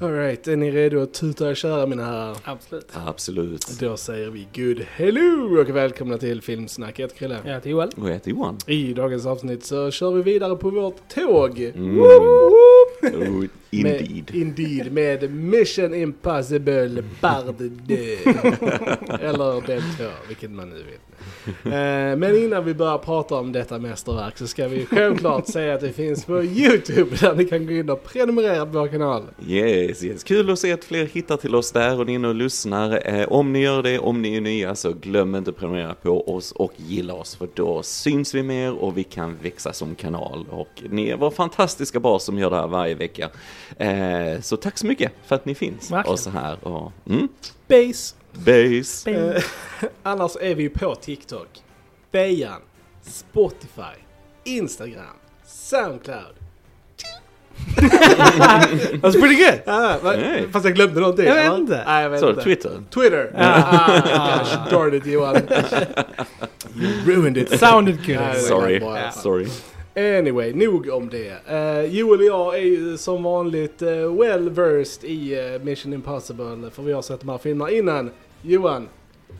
Alright, är ni redo att tuta och köra mina herrar? Absolut. Absolut. Då säger vi good hello och välkomna till Filmsnack. Jag heter Chrille. Jag heter Joel. Och jag heter Johan. I dagens avsnitt så kör vi vidare på vårt tåg. Mm. Oh, indeed. Med, indeed, med Mission Impossible Bard de. Eller del 2, vilket man nu vill. Eh, Men innan vi börjar prata om detta mästerverk så ska vi självklart säga att det finns på YouTube där ni kan gå in och prenumerera på vår kanal. Yes, yes. Kul att se att fler hittar till oss där och ni är inne och lyssnar. Eh, om ni gör det, om ni är nya, så glöm inte att prenumerera på oss och gilla oss för då syns vi mer och vi kan växa som kanal. Och ni är vår fantastiska bas som gör det här varje vecka. Eh, så tack så mycket för att ni finns. Verkligen. Och så här. Och, mm, Base! base. Eh, annars är vi ju på TikTok, Bejan, Spotify, Instagram, Soundcloud. That's pretty good. Ah, Nej. Fast jag glömde någonting. Jag vet inte. Nej, jag vet inte. Twitter. Twitter. Ah, gosh darn it Johan. You ruined it. Sounded good. Sorry, sorry. Anyway, nog om det. Uh, Joel och jag är ju som vanligt uh, well versed i uh, Mission Impossible för vi har sett de här filmerna innan. Johan,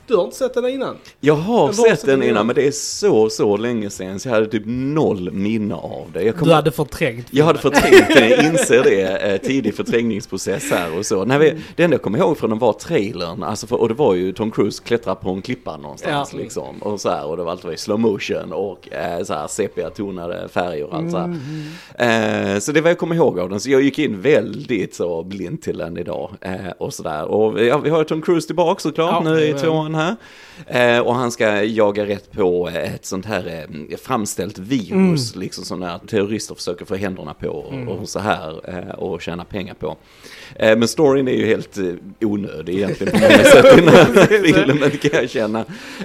du har inte sett den innan? Jag har vad sett så den innan gör? men det är så, så länge sedan så jag hade typ noll minne av det. Jag, Du hade förträngt. jag hade förträngt den, jag inser det, eh, tidig förträngningsprocess här och så. När vi, det enda jag kommer ihåg från den var trailern, alltså för, och det var ju Tom Cruise klättrar på en klippa någonstans Ja. liksom. Och så här, och det var allt var i slow motion och eh, så här sepia-tonade färger och allt så här. Eh, så det var jag kommer ihåg av den, så jag gick in väldigt så blind till den idag. Eh, och sådär. Och ja, vi har Tom Cruise tillbaka såklart Ja, nu i jajamän. Tvåan här. Eh, och han ska jaga rätt på ett sånt här eh, framställt virus, liksom som när terrorister försöker få händerna på och, och så här eh, och tjäna pengar på. Eh, men storyn är ju helt eh, onödig egentligen på många sätt i den här filmen kan jag känna.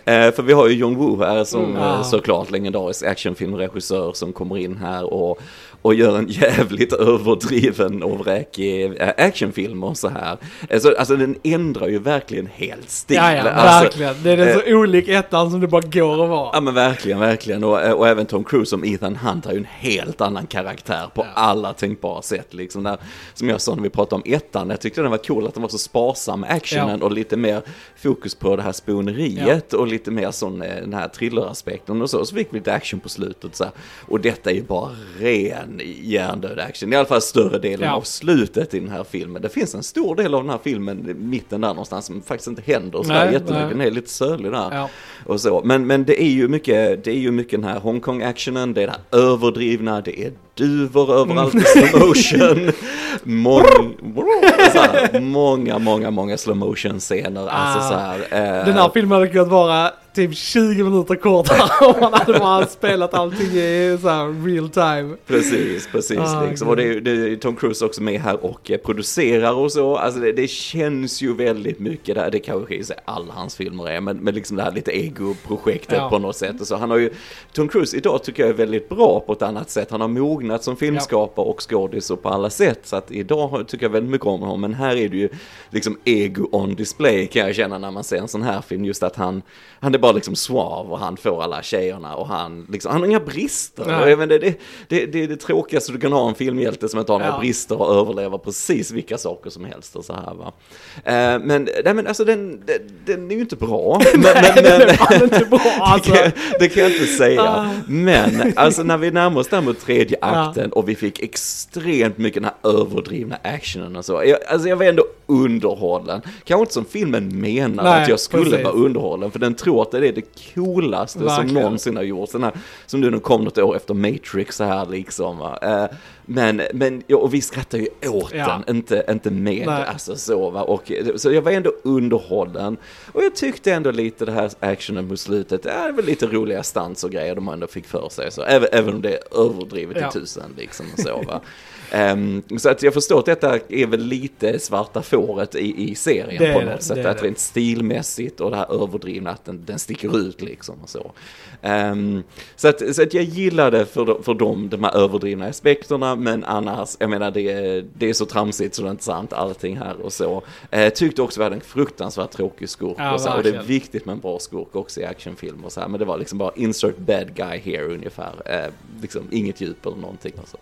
Eh, för vi har ju John Woo här som Mm. eh, såklart legendarisk actionfilmregissör som kommer in här och och gör en jävligt överdriven och vräkig eh, actionfilm och så här. Alltså, alltså den ändrar ju verkligen helt stil. Ja, ja, alltså, verkligen. Det är så olik ettan som det bara går att vara. Ja men verkligen, verkligen. Och, och även Tom Cruise som Ethan Hunt har ju en helt annan karaktär på Ja. alla tänkbara sätt. Liksom där, som jag sa när vi pratade om ettan, jag tyckte den var cool att den var så sparsam med actionen och lite mer fokus på det här spioneriet och lite mer sån eh, den här thrilleraspekten och så. Så fick vi lite action på slutet så här. Och detta är ju bara ren hjärndöd action. I alla fall större delen Ja. av slutet i den här filmen. Det finns en stor del av den här filmen, mitten där någonstans, som faktiskt inte händer så Nej, jättemycket. Den är lite sölig där Ja. och så. Men, men det är ju mycket, det är ju mycket den här Hongkong-actionen, det är det här överdrivna, det är duvor överallt i slow motion. Mång, många, många, många slow motion scener. Alltså Ah. så här, eh, Den här filmen hade kunnat vara typ 20 minuter kortare om man hade bara spelat allting i så här real time. Precis, precis. Ah, liksom. Och det är, det är Tom Cruise också med här och eh, producerar och så. Alltså det, det känns ju väldigt mycket där. Det kanske i sig alla hans filmer är, men, men liksom det här lite ego-projektet Ja. på något sätt. Och så han har ju, Tom Cruise idag tycker jag är väldigt bra på ett annat sätt. Han har mognat som filmskapare och skådis och på alla sätt. Så att idag tycker jag väldigt mycket om honom. Men här är det ju liksom ego on display kan jag känna när man ser en sån här film. Just att han, han är bara liksom suave och han får alla tjejerna och han liksom, han har inga brister. Jag vet, inte, det, det, det är det tråkigaste du kan ha en filmhjälte som inte har några Ja. brister och överlever precis vilka saker som helst och så här va. Eh, men, nej men alltså den, den, den är ju inte bra. Men, Nej, men, den är fan inte bra alltså. det, kan, det kan jag inte säga. Ah. Men alltså när vi närmar oss där mot tredje Ja. akten och vi fick extremt mycket den här överdrivna actionen och så. Jag, alltså jag var ändå underhållen. Kanske inte som filmen menar Nej, att jag skulle precis. vara underhållen. För den tror att det är det coolaste som Verkligen. någonsin har gjorts. Den här, som nu kom något år efter Matrix så här liksom. Va? Eh, men, men, ja, och vi skrattar ju åt Ja. den, inte, inte med. Nej. Alltså så va. Och, så jag var ändå underhållen. Och jag tyckte ändå lite det här actionen på slutet, det är väl lite roliga stans och grejer de ändå fick för sig. Så även, även om det är överdrivet Ja. i tusen liksom och så va. Ehm, så att jag förstår att detta är väl lite svarta fåret i, i serien Det på det, något sätt. det är att det. rent stilmässigt och det här överdrivna, att den, den sticker ut liksom och så. Ehm, så, att, så att jag gillade för, för dem de här överdrivna aspekterna, men annars, jag menar det, det är så tramsigt så det är inte sant allting här och så. Eh, tyckte också vi hade en fruktansvärt tråkig skurk Ja, och, så, och det är viktigt med en bra skurk också i actionfilmer och så här, men det var liksom bara insert bad guy here ungefär. Eh, liksom inget djup eller någonting och så.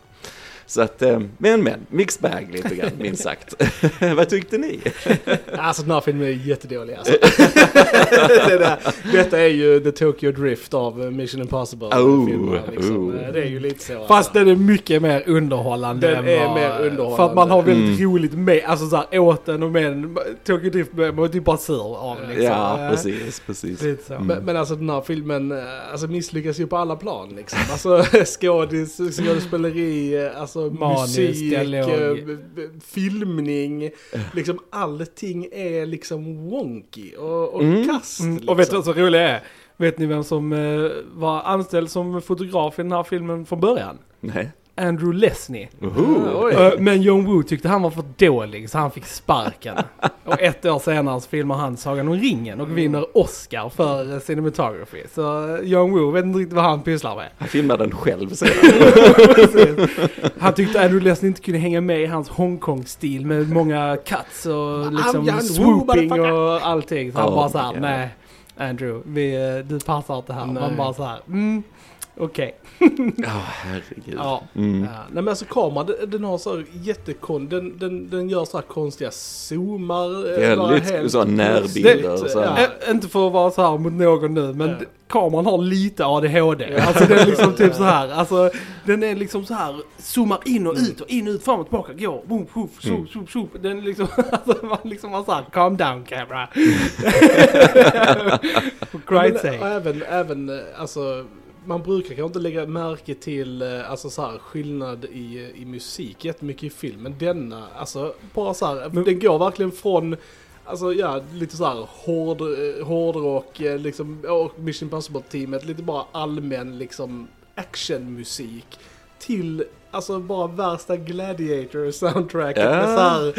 Så att, eh, men men, mixed bag lite grann, minst sagt. Vad tyckte ni? Alltså den här filmen är jättedålig alltså. det där, detta är ju The Tokyo Drift av eh, Mission Impossible. Oh, filmerna, liksom. oh. Eh, Det är ju lite så. Fast alltså. den är mycket mer underhållande. Den är vad- mer underhållande. För att man har väldigt Mm. roligt med, alltså såhär åt den och med den. Tokyo Drift med, man är typ bara sur av liksom. Ja, Eh, precis, precis. Så. Men, men alltså den här filmen eh, alltså, misslyckas ju på alla plan liksom. Alltså skådis, skådespeleri, eh, alltså Manus, musik, dialog. eh, filmning. Liksom allting är liksom wonky och, och Mm. kast. Mm, liksom. och vet du vad så roligt är? Vet ni vem som eh, var anställd som fotograf i den här filmen från början? Nej. Andrew Lesney. Oho. Oj. Eh, Men John Woo tyckte han var för dålig så han fick sparken. och ett år senare så filmar han Sagan om ringen och vinner Oscar för eh, cinematography. Så eh, John Woo vet inte riktigt vad han pysslar med. Han filmade den själv sedan. Han tyckte Andrew Leslie inte kunde hänga med i hans Hongkong-stil med många cuts och liksom swooping och allting. Så han Oh bara såhär, nej Andrew, vi, du passar inte här. Man bara såhär, mm, okej. Ja, herregud. Ja. Mm. Ja, nej men alltså kameran den, den har så här jättekon, den, den, den gör så här konstiga zoomar. eh, Väldigt så här närbilder så här. Ä- inte för att vara så här mot någon nu, men Ja. kameran har lite ADHD. Alltså den är liksom typ så här. Alltså den är liksom så här, zoomar in och ut och in och ut, fram och tillbaka, går, boom, poof, Mm. shoop, shoop, shoop. Den är liksom, alltså man liksom har såhär, calm down camera. For Christ's sake. även, även eh, alltså, man brukar kanske inte lägga märke till eh, alltså, så här, skillnad i, i musik jättemycket i film. Men denna, alltså bara så här, Men- den går verkligen från Alltså ja, lite så här hård, eh, hårdrock, eh, liksom, och Mission Impossible-teamet, lite bara allmän liksom actionmusik. Till, alltså bara värsta Gladiator-soundtracket Ja. med så här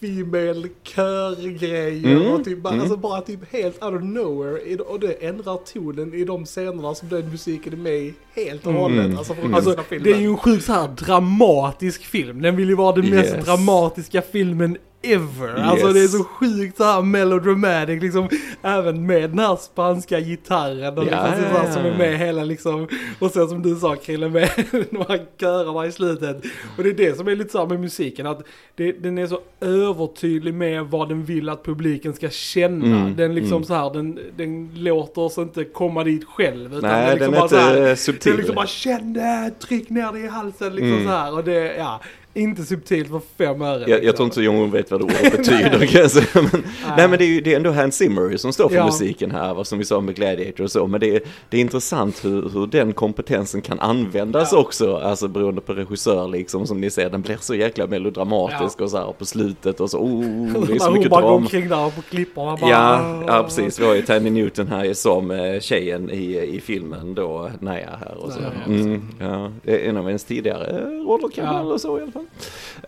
female kör-grejer Mm, och typ bara, mm. alltså bara typ helt out of nowhere. Och det ändrar tonen i de scenerna som den musiken är med i helt och hållet. Mm. Alltså från Mm. Alltså, av filmen. det är ju en sjukt så här dramatisk film. Den vill ju vara den mest Yes. dramatiska filmen ever. Alltså Yes. det är så sjukt så här melodramatic liksom. Även med den här spanska gitarren och Ja, liksom, här, som ja, är ja. med hela liksom. Och sen som du sa Krille med här körerna i slutet. Och det är det som är lite så här med musiken. Att det, den är så övertydlig med vad den vill att publiken ska känna. Mm, Den liksom mm. så här, den, den låter oss inte komma dit själv. Utan Nej, den, den liksom är bara så här, inte eh, subtil. är liksom bara känn det, tryck ner det i halsen liksom Mm. så här. Och det, ja, inte subtilt för fem öre. Jag, jag liksom. tror inte Jon vet vad det ordet betyder kan säga. Men, nej men det är ju det är ändå Hans Zimmer som står för Ja. musiken här, vad som vi sa med Gladiator och så. Men det är, det är intressant hur, hur den kompetensen kan användas Ja. också, alltså beroende på regissör liksom. Som ni ser, den blir så jäkla melodramatisk och så här på slutet och så, oh, det är så Hon mycket bara går drama. omkring där på klipporna bara. Ja, ja, precis. Vi har ju Tandy Newton här som eh, tjejen i, i filmen då, Naya här och så. Ja, Mm, ja, en av hennes tidigare roller kanske Ja. eller så i alla fall.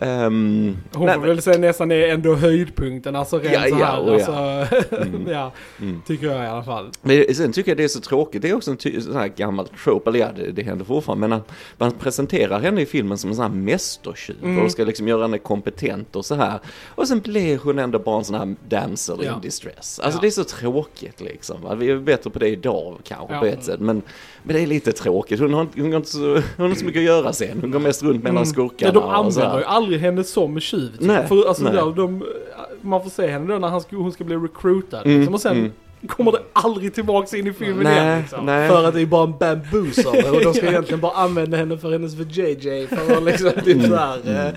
Ehm, Hon nej, får väl säga nästan är ändå höjdpunkten, alltså rent Ja, så ja, här. ja. alltså, Mm. ja, Mm. tycker jag i alla fall. Men sen tycker jag det är så tråkigt, det är också en ty- sån här gammal trope, eller ja det, det händer fortfarande, men man presenterar henne i filmen som en sån här mästertjuv Mm. och ska liksom göra henne kompetent och så här. Och sen blir hon ändå bara en sån här damsel Ja. in distress. Alltså Ja. det är så tråkigt liksom. Vi är bättre på det idag kanske Ja. på ett sätt, men, men det är lite tråkigt. Hon har, hon, har inte så, hon har inte så mycket att göra sen, hon går mest runt mellan Mm. skurkarna Ja, de använder ju aldrig henne som tjuv. Typ. Nej, För, alltså, nej. Där, de, man får se henne då när han ska, hon ska bli recruitad. Mm, Liksom, och sen mm. kommer det aldrig tillbaks in i filmen Nej, igen. Liksom. nej. För att det är bara en bamboozler och de ska egentligen bara använda henne för hennes VJJ för att liksom typ Mm. såhär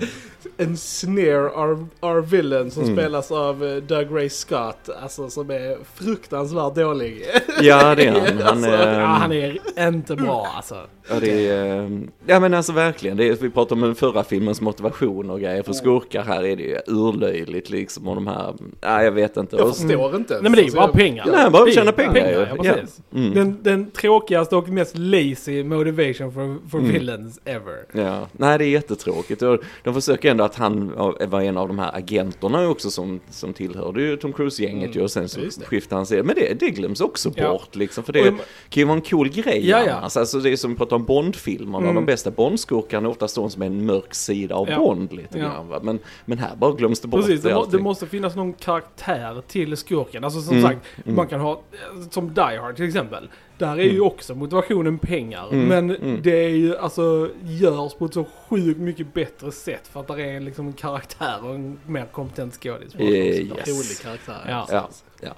eh, en snare our, our villain som Mm. spelas av eh, Doug Ray Scott, alltså som är fruktansvärt dålig. Ja det är han. han Alltså, är, Ja, han är inte bra alltså. Ja, det är, eh, ja men alltså verkligen, det är, vi pratade om den förra filmens motivation och grejer. För skurkar här är det ju urlöjligt liksom och de här, nej jag vet inte. Jag förstår inte ens. Nej men det är ju Alltså, bara jag- pengar. Nej, bara är tjäna ju pengar, ja, ja. Mm. Den, den tråkigaste och mest lazy motivation for, for Mm. villains ever. Ja, nej det är jättetråkigt de försöker ändå att han var en av de här agenterna också som, som tillhörde ju Tom Cruise-gänget Mm, ju och sen så skiftade han sig. Men det, det glöms också Ja. bort liksom, för det Och- kan ju vara en cool grej Ja, ja. annars. Alltså det är som att prata om Bond-filmerna, Mm. de bästa Bond-skurkarna är oftast de som är en mörk sida av Ja. Bond lite Ja. grann. Men, men här bara glöms det bort. Precis, det, må, det måste finnas någon karaktär till skurken. Alltså som Mm, sagt, mm. man kan ha, eh, som Die Hard till exempel. Där är ju Mm. också motivationen pengar. Mm, Men mm. det är ju, alltså, görs på ett så sjukt mycket bättre sätt. För att det är liksom en karaktär och en mer kompetent skådis. Eh, yes. Rolig karaktär. Ja. Ja, ja.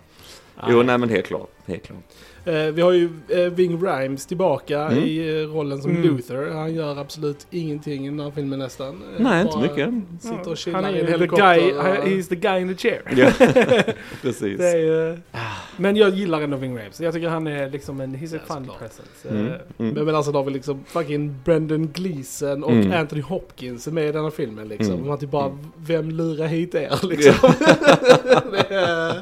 Jo, nej men helt klart. Helt klart. Eh, vi har ju eh, Ving Rhames tillbaka Mm. i rollen som Mm. Luther. Han gör absolut ingenting i den här filmen nästan. Nej, inte mycket. Sitter och chillar Han är i en ju the helikopter. guy, och- he's the guy in the chair. Ja, precis. Det är ju, men jag gillar ändå Ving Rhames. Jag tycker han är liksom en, he's a Ja, fun presence. Mm, Eh, mm. Men, men alltså då har vi liksom fucking Brendan Gleeson och Mm. Anthony Hopkins med i den här filmen liksom. Mm. Man typ bara, Mm. vem lurar hit er liksom? Det är-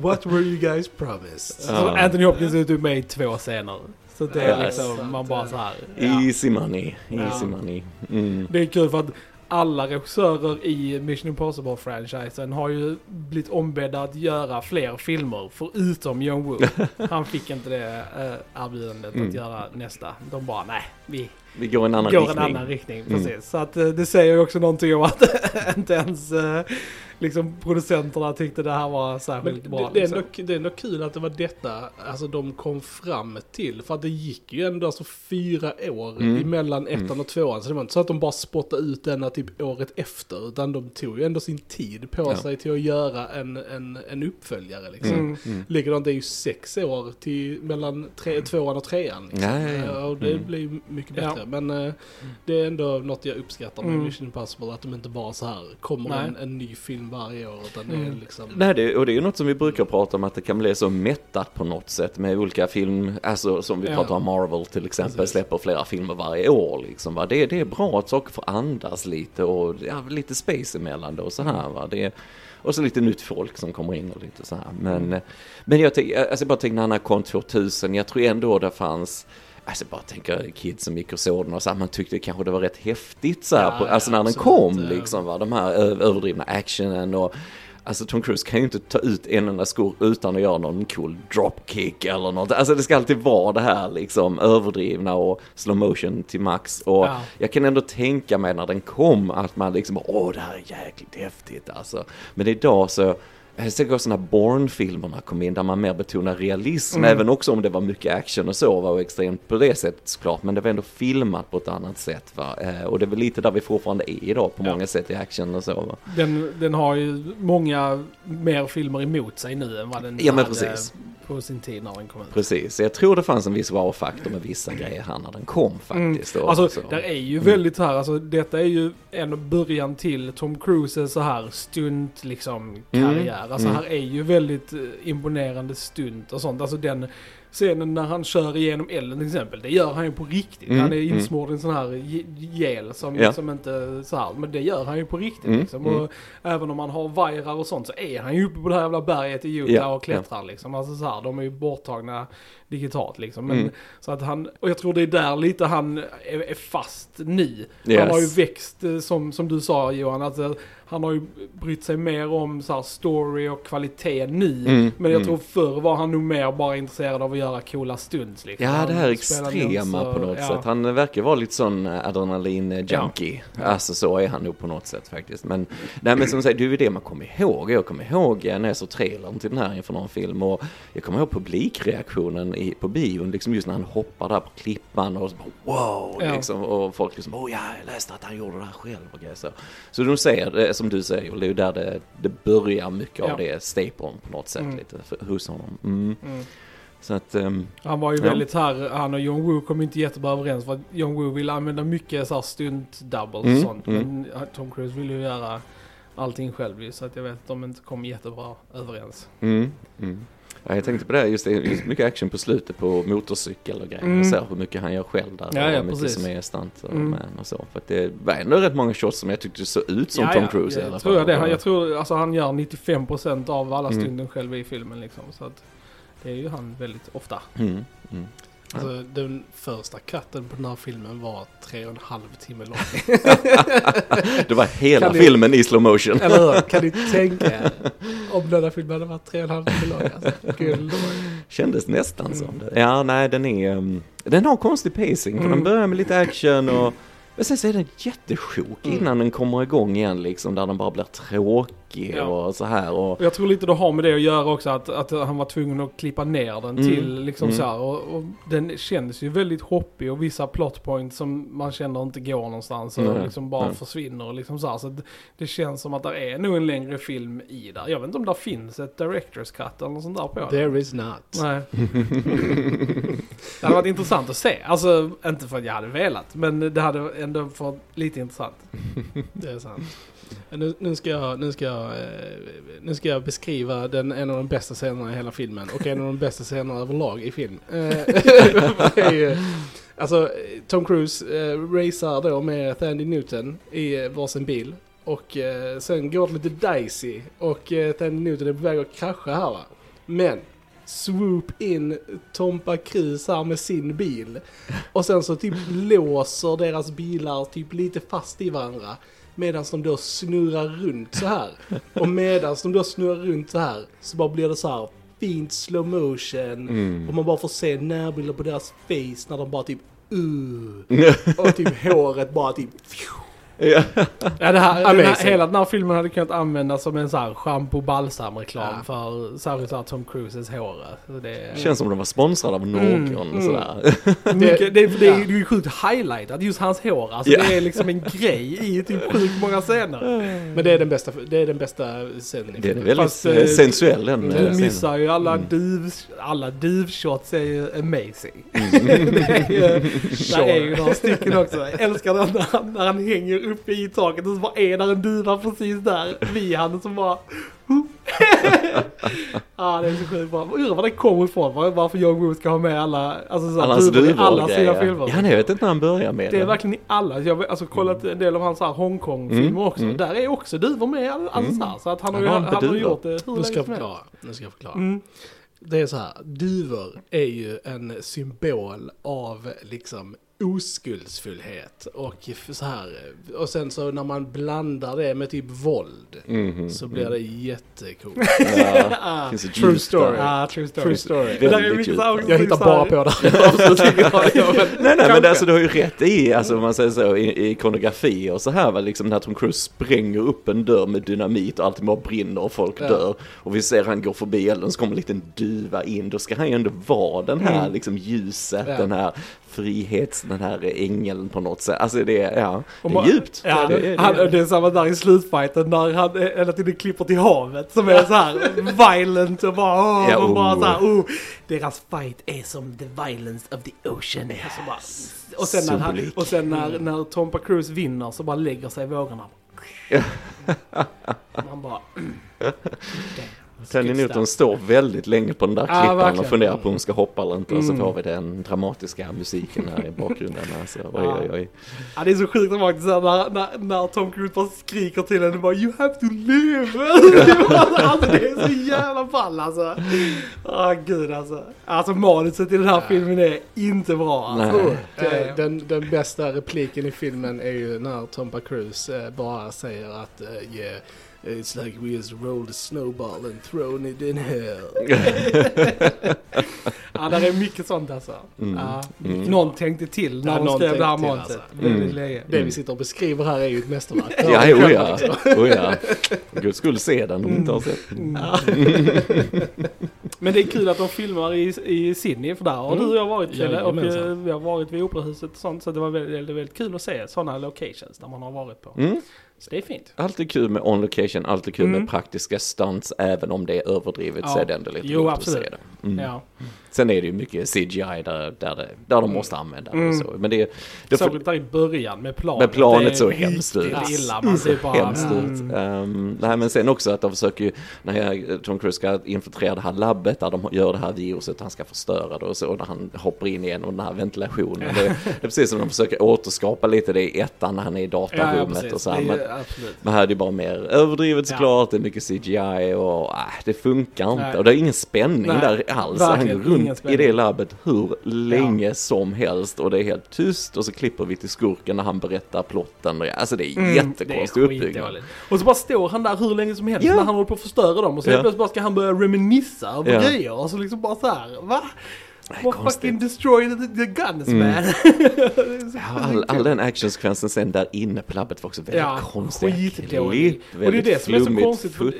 What were you guys promised? Så Ja. Anthony Hopkins är typ med i två scener. Så det är Ja, liksom, man bara så här. Ja. Easy money, easy Ja. money. Mm. Det är kul för att alla regissörer i Mission Impossible-franchisen har ju blivit ombedda att göra fler filmer förutom John Woo. Han fick inte det äh, erbjudandet Mm. att göra nästa. De bara nej, vi Vi går en annan går riktning. en annan riktning. Mm. Precis. Så att eh, det säger ju också någonting om att inte ens eh, liksom producenterna tyckte det här var Men särskilt det, bra. det, är liksom. ändå, det är ändå kul att det var detta alltså de kom fram till. För att det gick ju ändå alltså fyra år Mm. emellan ettan Mm. och tvåan. Så det var inte så att de bara spottade ut denna typ året efter. Utan de tog ju ändå sin tid på Ja. sig till att göra en, en, en uppföljare liksom. Mm. Mm. Likadant, det är ju sex år till mellan tre, tvåan och trean. Liksom. Ja, ja, ja. Eh, Och det Mm. blir mycket Ja. bättre. Men eh, det är ändå något jag uppskattar med Mm. Mission Impossible. Att de inte bara så här kommer en, en ny film varje år. Utan det Mm. är liksom... Nej, det, och det är ju något som vi brukar prata om att det kan bli så mättat på något sätt med olika film, alltså som vi Ja. pratar om Marvel till exempel, Precis. släpper flera filmer varje år liksom va. Det, det är bra att saker får andas lite och ja, lite space emellan då och så här va. Det, och så lite nytt folk som kommer in och lite så här. Men, men jag, tänk, alltså jag bara han kom 2000, jag tror ändå det fanns Alltså bara tänker kids som gick och såg den och så här, man tyckte kanske det var rätt häftigt så här, Ja, på, alltså när den kom liksom va, de här överdrivna actionen och Alltså Tom Cruise kan ju inte ta ut en enda skor utan att göra någon cool dropkick eller något. Alltså det ska alltid vara det här liksom överdrivna och slow motion till max. Och Ja. jag kan ändå tänka mig när den kom att man liksom, åh det här är jäkligt häftigt alltså. Men idag så, ser också när Bourne-filmerna kom in där man mer betonar realism, Mm. även också om det var mycket action och så var extremt på det sättet såklart, men det var ändå filmat på ett annat sätt va. Eh, och det är väl lite där vi fortfarande är idag på Ja. många sätt i action och så va. Den, den har ju många mer filmer emot sig nu än vad den Ja, men hade precis. På sin tid när den kom ut. Precis, jag tror det fanns en viss wow-faktor med vissa grejer här när den kom faktiskt. Mm. Alltså, så. där är ju Mm. väldigt så här, alltså detta är ju en början till Tom Cruises så här stunt liksom karriär. Alltså Mm. här är ju väldigt eh, imponerande stunt och sånt. Alltså den scenen när han kör igenom elden till exempel, det gör han ju på riktigt. Mm, Han är mm. insmord i en sån här ge- gel som, Ja. som inte så här, men det gör han ju på riktigt Mm, liksom. mm. Och även om han har vajrar och sånt så är han ju uppe på det här jävla berget i Utah Ja, och klättrar liksom. Alltså så här, de är ju borttagna digitalt liksom. Men, Mm. Så att han, och jag tror det är där lite han är, är fast nu. Han Yes. har ju växt, eh, som, som du sa Johan, eh, han har ju brytt sig mer om så här, story och kvalitet nu. Mm, Men jag mm. tror förr var han nog mer bara intresserad av att göra coola stunts. Liksom. Ja, det här Han extrema så- på något ja. sätt. Han verkar vara lite sån adrenalin-junkie. Ja. Alltså så är han nog på något sätt faktiskt. Men, nej, men som sagt, det är ju det man kommer ihåg. Jag kommer ihåg när jag såg trailern till den här inför någon film. Och jag kommer ihåg publikreaktionen i, på bion, liksom just när han hoppar där på klippan och så bara, wow, Ja. liksom. Och folk liksom, oh ja, jag läste att han gjorde det här själv och grejer så. Så de säger, det, som du säger, det är ju där det, det börjar mycket Ja. av det stapeln på något sätt Mm. lite för, hos honom. Mm. Mm. Så att, ehm, Han var ju Ja. väldigt här, han och John Woo kom inte jättebra överens för att John Woo ville använda mycket så här stunt doubles Mm, och sånt. mm. Men Tom Cruise ville ju göra allting själv så att jag vet att de inte kom jättebra överens. Mm, mm. Ja, jag tänkte på det, just, just mycket action på slutet på motorcykel och grejer. Mm. Jag ser hur mycket han gör själv där. Ja, ja, och mycket precis. som är stunt och, Mm. och så. För det var ändå rätt många shots som jag tyckte såg ut som Ja, Tom ja, Cruise i alla jag fall. tror jag det. Han- Jag tror alltså han gör 95% av alla Mm. stunden själv i filmen liksom. Så att det är ju han väldigt ofta. Mm, mm. Alltså, den första katten på den här filmen var tre och en halv timme lång. Det var hela ni- filmen i slow motion. Eller hur? Kan ni tänka er om den här filmen hade varit tre och en halv timme lång? Alltså. Kändes nästan som det. Ja, nej, den är... um, den har konstig pacing. För Mm. den börjar med lite action och... Men sen så är den jättesjok Mm. innan den kommer igång igen liksom. Där den bara blir tråkig Ja. och så här. Och, Jag tror lite det har med det att göra också att, att han var tvungen att klippa ner den Mm. till liksom Mm. så här. Och, och den kändes ju väldigt hoppig och vissa plot points som man känner inte går någonstans och liksom bara försvinner och liksom så här. Så det, det känns som att det är nog en längre film i där. Jag vet inte om det finns ett director's cut eller något sånt där på det. There is not. Nej. det hade varit intressant att se. Alltså, inte för att jag hade velat, men det hade ändå varit lite intressant. Det är sant. Nu, nu, ska jag, nu, ska jag, eh, nu ska jag beskriva den, en av de bästa scenerna i hela filmen och en av de bästa scenerna överlag i film. Eh, alltså, Tom Cruise eh, racear då med Thandie Newton i eh, varsin bil. Och eh, sen går det lite dicey och eh, Thandie Newton är på väg att krascha här va. Men swoop in Tompa Cruise här med sin bil. Och sen så typ låser deras bilar typ lite fast i varandra. Medan de då snurrar runt så här. Och medan de då snurrar runt så här så bara blir det så här fint slow motion. Mm. Och man bara får se närbilder på deras face när de bara typ uh. Och typ håret bara typ Ja, det här, den här, hela den här filmen hade kunnat användas som en sån här shampoo balsam reklam Ja. för särskilt så här Tom Cruises hår. Det, Känns som de var sponsrade av någon Mm, sådär. mycket, det, det, ja. är- det är ju sjukt highlightat, just hans hår. Alltså Ja. det är liksom en grej i typ sjukt många scener. Men det är den bästa, det är den bästa scenen Det är väldigt Fast, eh, eh, sensuell den eh, Du scenen. missar ju alla Mm. div, alla divshots är ju amazing. det är ju, där är ju några stycken också. Jag älskar den när han, när han hänger uppe i taket och så bara är där en duva precis där vid han som bara... Ja det är så sjukt bra. Undrar var det kommer ifrån. var- Varför Young Woo ska ha med alla, alltså så Alla duvor i alla sina filmer. Ja, nej, jag vet inte när han börjar med Det är det. verkligen i alla. Jag har alltså kollat en del av hans Hongkong-filmer Mm, också. mm. Där är också duvor med. all- Alltså, så här, så att han har Han han har har duvor. gjort det hur Nu länge ska jag som helst. förklara. Nu ska jag förklara. Mm. Det är så här, duvor är ju en symbol av liksom oskuldsfullhet och så här. Och sen så när man blandar det med typ våld Mhm, så blir det jättecoolt. Ja, Ah, True story. ah, true story. True story. Det där är Väldigt djupt. Jag hittar bara på det. Nej, nej, men alltså du har ju rätt i, alltså om man säger så, i, i ikonografi och så här va, liksom när Tom Cruise spränger upp en dörr med dynamit och allting bara brinner och folk Ja. dör. Och vi ser han går förbi elden så kommer en liten duva in, då ska han ju ändå vara den här Mm. liksom ljuset, Ja. den här frihets, den här ängeln på något sätt. Alltså det är, ja, det är djupt. Ja, det, det, han, det är samma där i slutfighten när han hela tiden klipper till havet som är så här violent och bara åh, Ja, man bara oh. så här, oh, deras fight är som the violence of the ocean. Så bara, och sen, när, han, och sen när, när Tompa Cruise vinner så bara lägger sig vågorna. Man bara, Tandy Newton står väldigt länge på den där Ja, klippan och verkligen. funderar på om hon ska hoppa eller inte. Och så Mm. får vi den dramatiska musiken här i bakgrunden. Alltså, oj, oj, oj. Ja, det är så sjukt dramatiskt när, när, när Tom Cruise bara skriker till henne bara You have to live! alltså det är så jävla ball alltså. Åh gud alltså. Alltså manuset i den här filmen är inte bra alltså. Nej. Det Eh, Den, den bästa repliken i filmen är ju när Tompa Cruise eh, bara säger att eh, yeah, it's like we just rolled a snowball and thrown it in hell. Ja, där är mycket sånt alltså. Mm. Ja, Mm. Någon tänkte till när Ja, de skrev det här manuset. alltså. Mm. Det vi sitter och beskriver här är ju ett mästerverk. Ja, jo ja. Oh, ja. Gud skulle se den om du inte har sett. Mm. Men det är kul att de filmar i, i Sydney för där har Mm. du och jag varit Krille, och eh, vi har varit vid operahuset och sånt så det var väldigt, väldigt, väldigt kul att se sådana locations där man har varit på. Mm. Så det är fint. Alltid kul med on location, alltid kul Mm. med praktiska stunts, även om det är överdrivet så Ja. är det ändå lite Jo, roligt absolut. att se det. Mm. Ja. Sen är det ju mycket CGI där, där, det, där de måste använda det. Mm. Så. Men det, det Särskilt där i början med planet. Med planet Det så är hemskt ut. illa. Man ser bara... hemskt ut. Mm. Um, nej, men sen också att de försöker ju, när Tom Cruise ska infiltrera det här labbet där de gör det här viruset, han ska förstöra det och så, när han hoppar in igenom den här ventilationen. Det, det är precis som de försöker återskapa lite det i ettan när han är i Ja, ja, datarummet precis. och så här. Det är Men, absolut. Men här är det bara mer överdrivet Ja. såklart, det är mycket CGI och äh, det funkar inte. Nej. Och det är ingen spänning Nej, där alls. Han verkligen går ingen runt i det labbet hur länge som helst och det är helt tyst och så klipper vi till skurken när han berättar plotten. Och, alltså det är Mm, jättekonstig uppbyggnad. Och så bara står han där hur länge som helst Ja. när han håller på att förstöra dem och så Ja. plötsligt bara ska han börja reminissa över Ja. grejer och så liksom bara så här, va? What konstigt. fucking destroy the, the guns Mm. man. All, all den actionsekvensen sen där inne på labbet var också väldigt Ja, konstig. skitdålig. Klipp, Och det är väldigt det som är så konstigt, för-.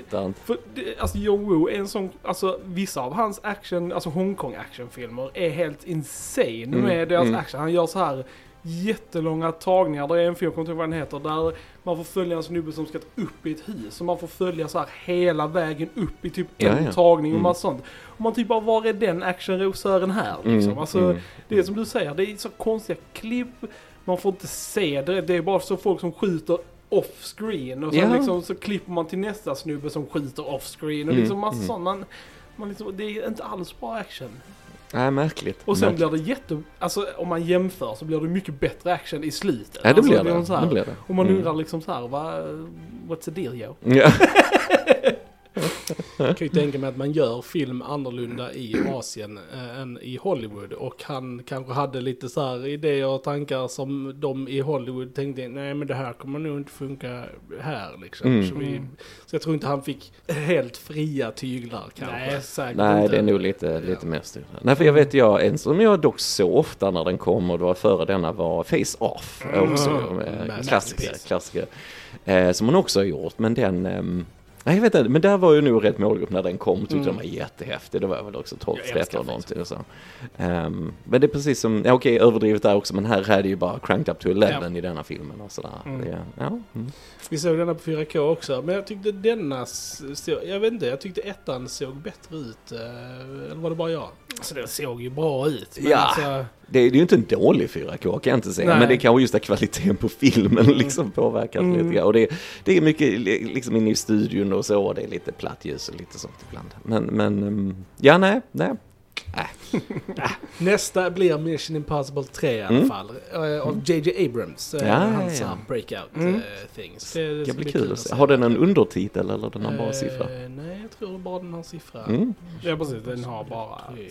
För det, alltså John Woo är en sån, alltså vissa av hans action, alltså Hongkong actionfilmer är helt insane Mm, med deras mm. action. Han gör så här jättelånga tagningar. Det är en film, jag kommer inte ihåg vad den heter, där man får följa en snubbe som ska upp i ett hus. Och man får följa så här hela vägen upp i typ Ja, en ja. tagning och Mm. massa sånt. Och man typ bara, var är den actionrosören här liksom? Mm, Alltså, mm. det är som du säger, det är så konstiga klipp. Man får inte se det. Det är bara så folk som skjuter off screen och sen Ja. liksom, så klipper man till nästa snubbe som skjuter off screen och Mm, liksom massa mm. sånt. Man, man liksom, det är inte alls bra action. Nej, märkligt. Och sen märkligt. blir det jätte... Alltså om man jämför så blir det mycket bättre action i slutet. Ja, det alltså, blir det. är så här- det, blir det. Och man Mm. undrar liksom så här, vad... What's the deal yo? Ja. Jag kan ju tänka mig att man gör film annorlunda i Asien eh, än i Hollywood. Och han kanske hade lite så här idéer och tankar som de i Hollywood tänkte, nej men det här kommer nog inte funka här liksom. Mm. Så, vi, så jag tror inte han fick helt fria tyglar kanske. Nej, säkert Nej, inte. det är nog lite, lite mer styrt. Nej, för jag vet jag, en som jag dock så ofta när den kom och det var före denna var Face Off. Mm. Också, Mm. eh, klassiker, klassiker. Eh, som hon också har gjort, men den... ehm, Nej, jag vet inte, men där var ju nog rätt målgrupp när den kom. Tyckte Mm. den var jättehäftig. Det var väl också 12, Jag älskar 13 Face någonting och så. Ehm, men det är precis som, ja, okej överdrivet där också, men här är det ju bara cranked up to 11 i denna filmen och sådär. Mm. Det, ja, mm. Vi såg denna på 4K också, men jag tyckte denna, jag vet inte, jag tyckte ettan såg bättre ut. eh, Eller var det bara jag? Alltså det såg ju bra ut. Ja. alltså, Det, är ju inte en dålig 4K kan jag inte säga, Nej. men det är kanske just att kvaliteten på filmen Mm. liksom påverkat Mm. lite grann. Och det, det är mycket li- liksom inne i studion och så, och det är lite platt ljus och lite sånt ibland. Men, men um, ja, nej, nej. Nästa blir Mission Impossible 3 i alla Mm. fall. eh, Av JJ Abrams. eh, Ja, hans ja. breakout Mm. eh, things. Det, Det ska bli kul att se. Har den en undertitel eller den har bara siffra? Nej, jag tror bara den har siffra. Mm. ja precis, den har bara Tre.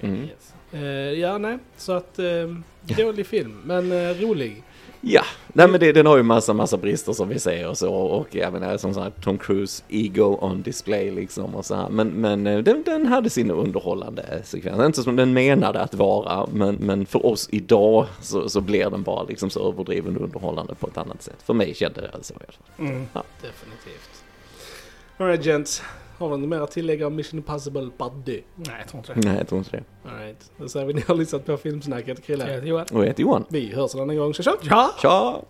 Mm. Yes. Eh, ja, nej. Så att, eh, dålig film, men eh, rolig. Ja, nej men det, den har ju massa, massa brister som vi säger och så. Och jag menar som sagt Tom Cruise ego on display liksom och så här. Men, men den, den hade sin underhållande sekvens. Inte som den menade att vara, men, men för oss idag så, så blir den bara liksom så överdriven och underhållande på ett annat sätt. För mig kände det så i alla fall. Mm. Definitivt. Alright gents. Har vi något mer att tillägga om Mission Impossible 2? Nej, jag tror inte det. Nej, jag tror inte det. Alright. Då säger vi ni har lyssnat på Filmsnacket, Krille. Johan. Och jag heter Johan. Vi hörs en annan gång. Tja tja! Ja! Tja!